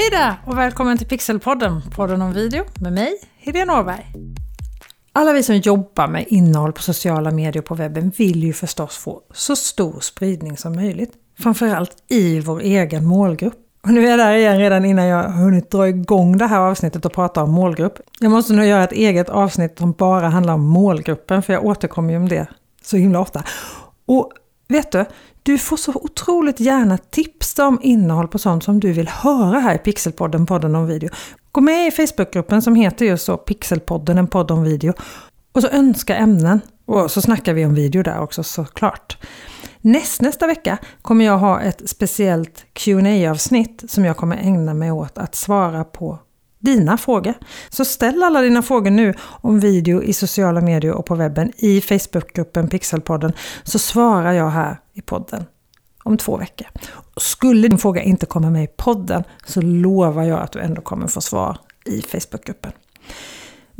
Hej där och välkommen till Pixelpodden, podden om video med mig, Helene Åberg. Alla vi som jobbar med innehåll på sociala medier och på webben vill ju förstås få så stor spridning som möjligt. Framförallt i vår egen målgrupp. Och nu är jag där igen redan innan jag har hunnit dra igång det här avsnittet och prata om målgrupp. Jag måste nu göra ett eget avsnitt som bara handlar om målgruppen för jag återkommer ju om det så himla ofta. Och vet du, du får så otroligt gärna tipsa om innehåll på sånt som du vill höra här i Pixelpodden, podden om video. Gå med i Facebookgruppen som heter just så Pixelpodden, en podd om video. Och så önska ämnen. Och så snackar vi om video där också såklart. Näst, nästa vecka kommer jag ha ett speciellt qa avsnitt som jag kommer ägna mig åt att svara på dina frågor. Så ställ alla dina frågor nu om video i sociala medier och på webben i Facebookgruppen Pixelpodden så svarar jag här i podden om två veckor. Skulle din fråga inte komma med i podden så lovar jag att du ändå kommer få svar i Facebookgruppen.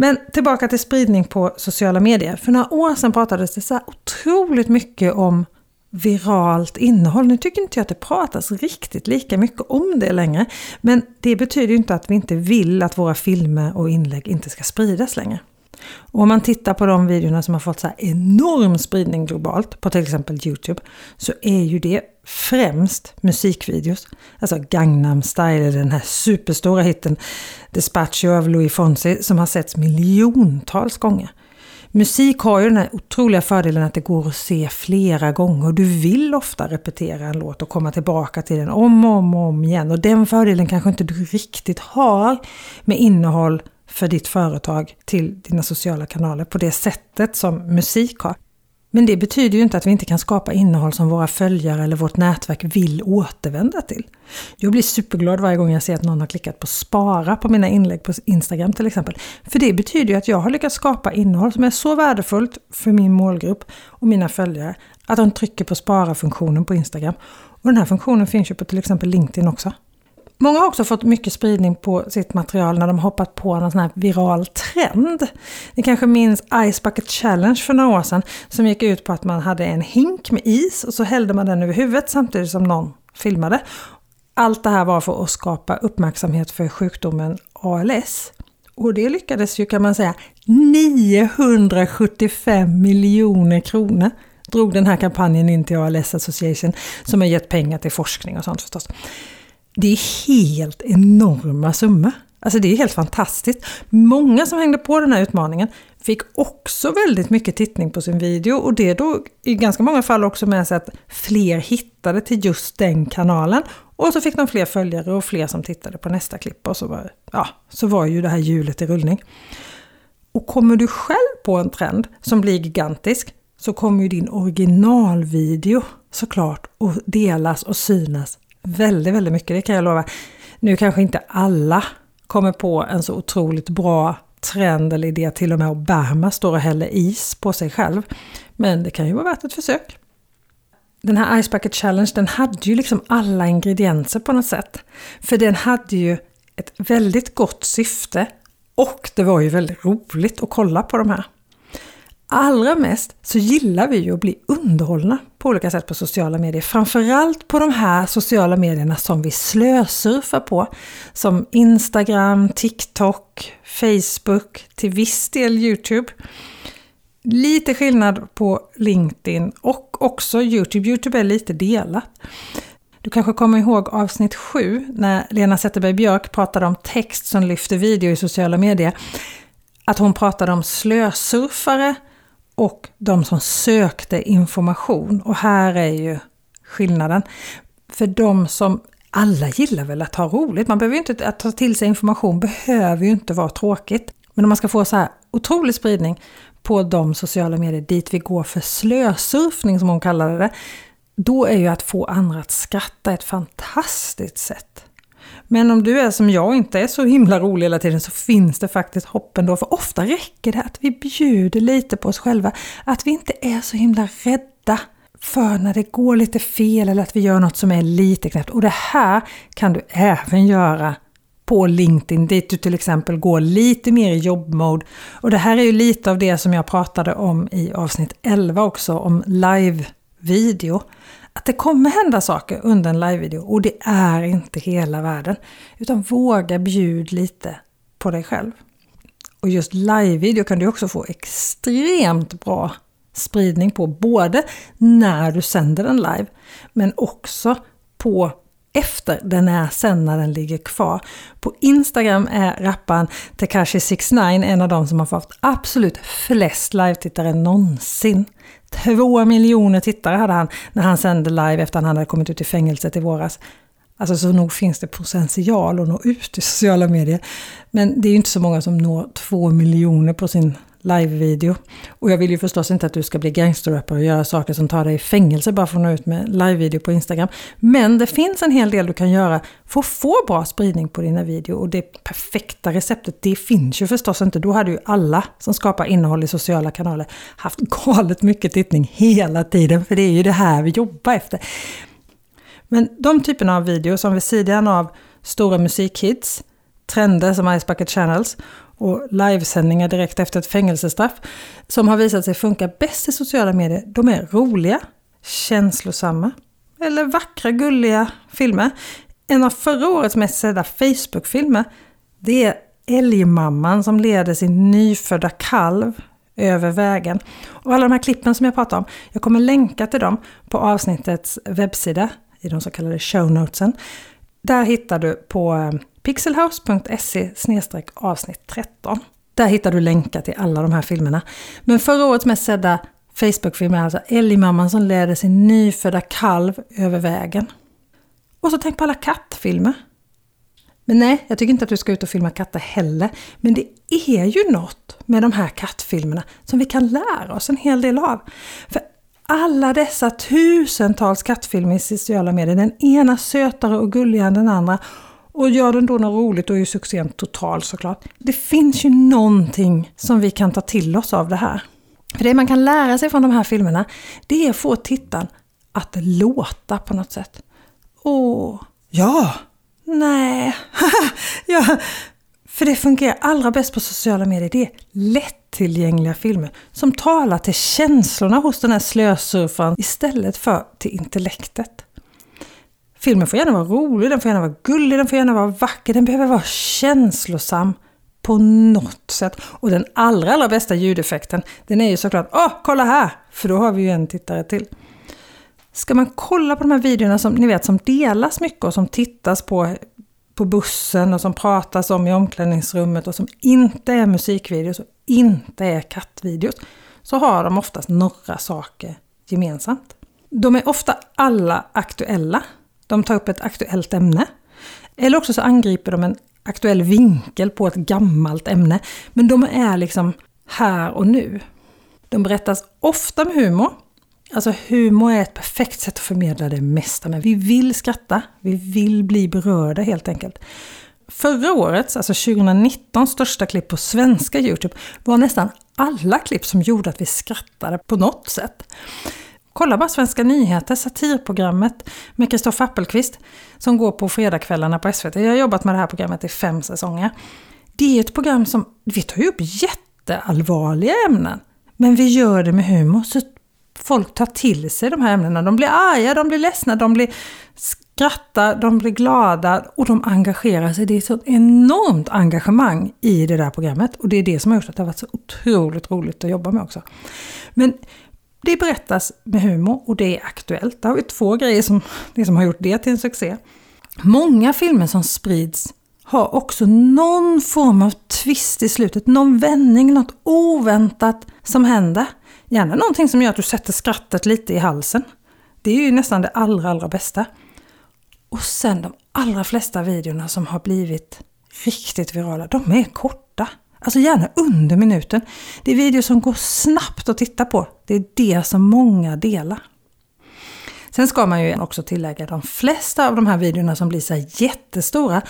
Men tillbaka till spridning på sociala medier. För några år sedan pratades det så otroligt mycket om viralt innehåll. Nu tycker inte jag att det pratas riktigt lika mycket om det längre. Men det betyder ju inte att vi inte vill att våra filmer och inlägg inte ska spridas längre. Och om man tittar på de videorna som har fått så enorm spridning globalt på till exempel Youtube så är ju det främst musikvideos. Alltså Gangnam Style, den här superstora hitten Despacho av Louis Fonsi som har setts miljontals gånger. Musik har ju den här otroliga fördelen att det går att se flera gånger. Du vill ofta repetera en låt och komma tillbaka till den om och om, och om igen. Och den fördelen kanske inte du riktigt har med innehåll för ditt företag till dina sociala kanaler på det sättet som musik har. Men det betyder ju inte att vi inte kan skapa innehåll som våra följare eller vårt nätverk vill återvända till. Jag blir superglad varje gång jag ser att någon har klickat på spara på mina inlägg på Instagram till exempel. För det betyder ju att jag har lyckats skapa innehåll som är så värdefullt för min målgrupp och mina följare att de trycker på spara-funktionen på Instagram. Och den här funktionen finns ju på till exempel LinkedIn också. Många har också fått mycket spridning på sitt material när de hoppat på en sån här viral trend. Ni kanske minns Ice Bucket Challenge för några år sedan som gick ut på att man hade en hink med is och så hällde man den över huvudet samtidigt som någon filmade. Allt det här var för att skapa uppmärksamhet för sjukdomen ALS. Och det lyckades ju kan man säga 975 miljoner kronor drog den här kampanjen in till ALS Association som har gett pengar till forskning och sånt förstås. Det är helt enorma summor. Alltså det är helt fantastiskt. Många som hängde på den här utmaningen fick också väldigt mycket tittning på sin video och det då i ganska många fall också med sig att fler hittade till just den kanalen. Och så fick de fler följare och fler som tittade på nästa klipp och så var, ja, så var ju det här hjulet i rullning. Och kommer du själv på en trend som blir gigantisk så kommer ju din originalvideo såklart att delas och synas väldigt, väldigt mycket, det kan jag lova. Nu kanske inte alla kommer på en så otroligt bra trend eller idé, till och med Obama står och häller is på sig själv. Men det kan ju vara värt ett försök. Den här Ice Bucket Challenge den hade ju liksom alla ingredienser på något sätt. För den hade ju ett väldigt gott syfte och det var ju väldigt roligt att kolla på de här. Allra mest så gillar vi ju att bli underhållna på olika sätt på sociala medier. Framförallt på de här sociala medierna som vi slösurfar på. Som Instagram, TikTok, Facebook, till viss del Youtube. Lite skillnad på LinkedIn och också Youtube. Youtube är lite delat. Du kanske kommer ihåg avsnitt 7 när Lena Zetterberg Björk pratade om text som lyfter video i sociala medier. Att hon pratade om slösurfare och de som sökte information. Och här är ju skillnaden. För de som alla gillar väl att ha roligt. Man behöver ju inte, att ta till sig information behöver ju inte vara tråkigt. Men om man ska få så här otrolig spridning på de sociala medier dit vi går för slösurfning som hon kallade det. Då är ju att få andra att skratta ett fantastiskt sätt. Men om du är som jag och inte är så himla rolig hela tiden så finns det faktiskt hopp ändå. För ofta räcker det att vi bjuder lite på oss själva. Att vi inte är så himla rädda för när det går lite fel eller att vi gör något som är lite knäppt. Och det här kan du även göra på LinkedIn dit du till exempel går lite mer i jobbmode. Och det här är ju lite av det som jag pratade om i avsnitt 11 också, om live-video att det kommer hända saker under en livevideo och det är inte hela världen. Utan våga bjud lite på dig själv. Och just livevideo kan du också få extremt bra spridning på, både när du sänder den live men också på efter den är sen när den ligger kvar. På Instagram är rapparen Tekashi69 en av de som har fått absolut flest live-tittare någonsin. Två miljoner tittare hade han när han sände live efter att han hade kommit ut i fängelset i våras. Alltså så nog finns det potential att nå ut i sociala medier. Men det är ju inte så många som når två miljoner på sin live-video. Och jag vill ju förstås inte att du ska bli gangsterrappare och göra saker som tar dig i fängelse bara för att nå ut med live-video på Instagram. Men det finns en hel del du kan göra för att få bra spridning på dina videor. Och det perfekta receptet, det finns ju förstås inte. Då hade ju alla som skapar innehåll i sociala kanaler haft galet mycket tittning hela tiden. För det är ju det här vi jobbar efter. Men de typerna av videor som vid sidan av stora musikhits, trender som Ice Bucket Channels och livesändningar direkt efter ett fängelsestraff som har visat sig funka bäst i sociala medier, de är roliga, känslosamma eller vackra, gulliga filmer. En av förra årets mest sedda Facebook-filmer, det är Älgmamman som leder sin nyfödda kalv över vägen. Och alla de här klippen som jag pratar om, jag kommer länka till dem på avsnittets webbsida i de så kallade show notesen. Där hittar du på eh, pixelhouse.se avsnitt 13. Där hittar du länkar till alla de här filmerna. Men förra årets mest sedda Facebookfilm är alltså Älgmamman som leder sin nyfödda kalv över vägen. Och så tänk på alla kattfilmer. Men nej, jag tycker inte att du ska ut och filma katter heller. Men det är ju något med de här kattfilmerna som vi kan lära oss en hel del av. För alla dessa tusentals kattfilmer i sociala medier, den ena sötare och gulligare än den andra. Och gör den då något roligt då är ju succén total såklart. Det finns ju någonting som vi kan ta till oss av det här. För det man kan lära sig från de här filmerna, det är att få tittaren att låta på något sätt. Åh, ja, nej, ja. För det fungerar allra bäst på sociala medier. Det är lättillgängliga filmer som talar till känslorna hos den här slösurfaren istället för till intellektet. Filmen får gärna vara rolig, den får gärna vara gullig, den får gärna vara vacker, den behöver vara känslosam på något sätt. Och den allra, allra bästa ljudeffekten, den är ju såklart Åh, kolla här! För då har vi ju en tittare till. Ska man kolla på de här videorna som ni vet som delas mycket och som tittas på på bussen och som pratas om i omklädningsrummet och som inte är musikvideos och inte är kattvideos så har de oftast några saker gemensamt. De är ofta alla aktuella. De tar upp ett aktuellt ämne. Eller också så angriper de en aktuell vinkel på ett gammalt ämne. Men de är liksom här och nu. De berättas ofta med humor. Alltså humor är ett perfekt sätt att förmedla det mesta med. Vi vill skratta, vi vill bli berörda helt enkelt. Förra årets, alltså 2019, största klipp på svenska Youtube var nästan alla klipp som gjorde att vi skrattade på något sätt. Kolla bara Svenska nyheter, satirprogrammet med Kristoffer Appelqvist som går på fredagskvällarna på SVT. Jag har jobbat med det här programmet i fem säsonger. Det är ett program som, vi tar ju upp jätteallvarliga ämnen. Men vi gör det med humor, så folk tar till sig de här ämnena. De blir arga, de blir ledsna, de blir skrattar, de blir glada och de engagerar sig. Det är ett så enormt engagemang i det där programmet och det är det som har gjort att det har varit så otroligt roligt att jobba med också. Men det berättas med humor och det är aktuellt. Där har vi två grejer som, liksom har gjort det till en succé. Många filmer som sprids har också någon form av twist i slutet, någon vändning, något oväntat som händer. Gärna någonting som gör att du sätter skrattet lite i halsen. Det är ju nästan det allra, allra bästa. Och sen de allra flesta videorna som har blivit riktigt virala, de är korta. Alltså gärna under minuten. Det är videor som går snabbt att titta på. Det är det som många delar. Sen ska man ju också tillägga att de flesta av de här videorna som blir så jättestora,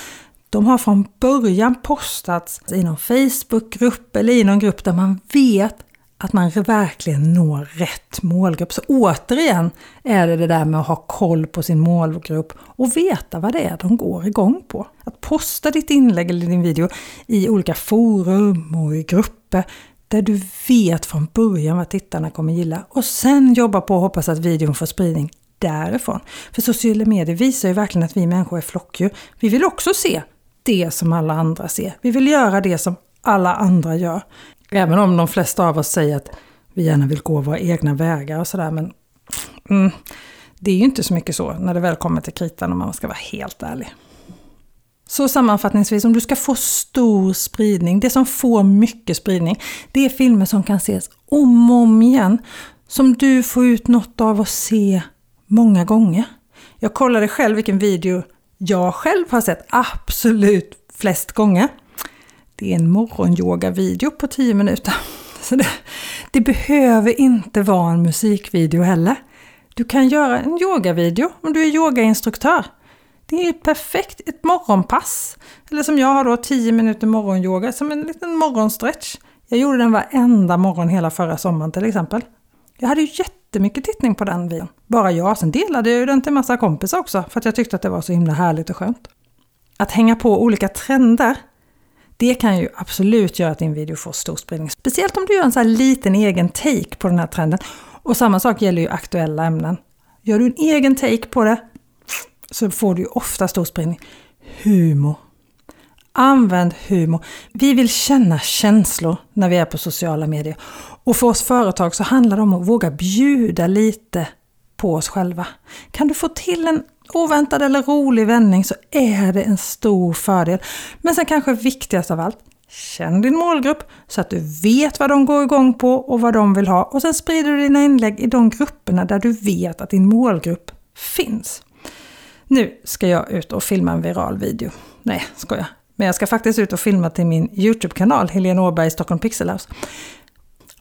de har från början postats i någon Facebookgrupp eller i någon grupp där man vet att man verkligen når rätt målgrupp. Så återigen är det det där med att ha koll på sin målgrupp och veta vad det är de går igång på. Att posta ditt inlägg eller din video i olika forum och i grupper där du vet från början vad tittarna kommer gilla och sen jobba på och hoppas att videon får spridning därifrån. För sociala medier visar ju verkligen att vi människor är flockdjur. Vi vill också se det som alla andra ser. Vi vill göra det som alla andra gör. Även om de flesta av oss säger att vi gärna vill gå våra egna vägar och sådär. Men mm, det är ju inte så mycket så när det väl kommer till kritan om man ska vara helt ärlig. Så sammanfattningsvis, om du ska få stor spridning, det som får mycket spridning, det är filmer som kan ses om och om igen. Som du får ut något av att se många gånger. Jag kollade själv vilken video jag själv har sett absolut flest gånger. Det är en morgonyoga-video på 10 minuter. Så det, det, behöver inte vara en musikvideo heller. Du kan göra en yogavideo om du är yogainstruktör. Det är perfekt, ett morgonpass. Eller som jag har då 10 minuter morgonyoga som en liten morgonstretch. Jag gjorde den varenda morgon hela förra sommaren till exempel. Jag hade ju jättemycket tittning på den videon. Bara jag. Sen delade jag den till massa kompisar också för att jag tyckte att det var så himla härligt och skönt. Att hänga på olika trender, det kan ju absolut göra att din video får stor spridning. Speciellt om du gör en så här liten egen take på den här trenden. Och samma sak gäller ju aktuella ämnen. Gör du en egen take på det så får du ju ofta stor spridning. Humor. Använd humor. Vi vill känna känslor när vi är på sociala medier. Och för oss företag så handlar det om att våga bjuda lite på oss själva. Kan du få till en oväntad eller rolig vändning så är det en stor fördel. Men sen kanske viktigast av allt, känn din målgrupp så att du vet vad de går igång på och vad de vill ha. Och sen sprider du dina inlägg i de grupperna där du vet att din målgrupp finns. Nu ska jag ut och filma en viral video. Nej, skojar. Men jag ska faktiskt ut och filma till min YouTube-kanal, Helene Åberg Stockholm Pixelhouse.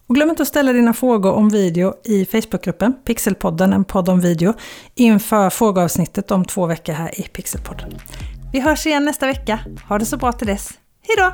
Och glöm inte att ställa dina frågor om video i Facebookgruppen Pixelpodden, en podd om video, inför frågeavsnittet om två veckor här i Pixelpodden. Vi hörs igen nästa vecka. Ha det så bra till dess. Hejdå!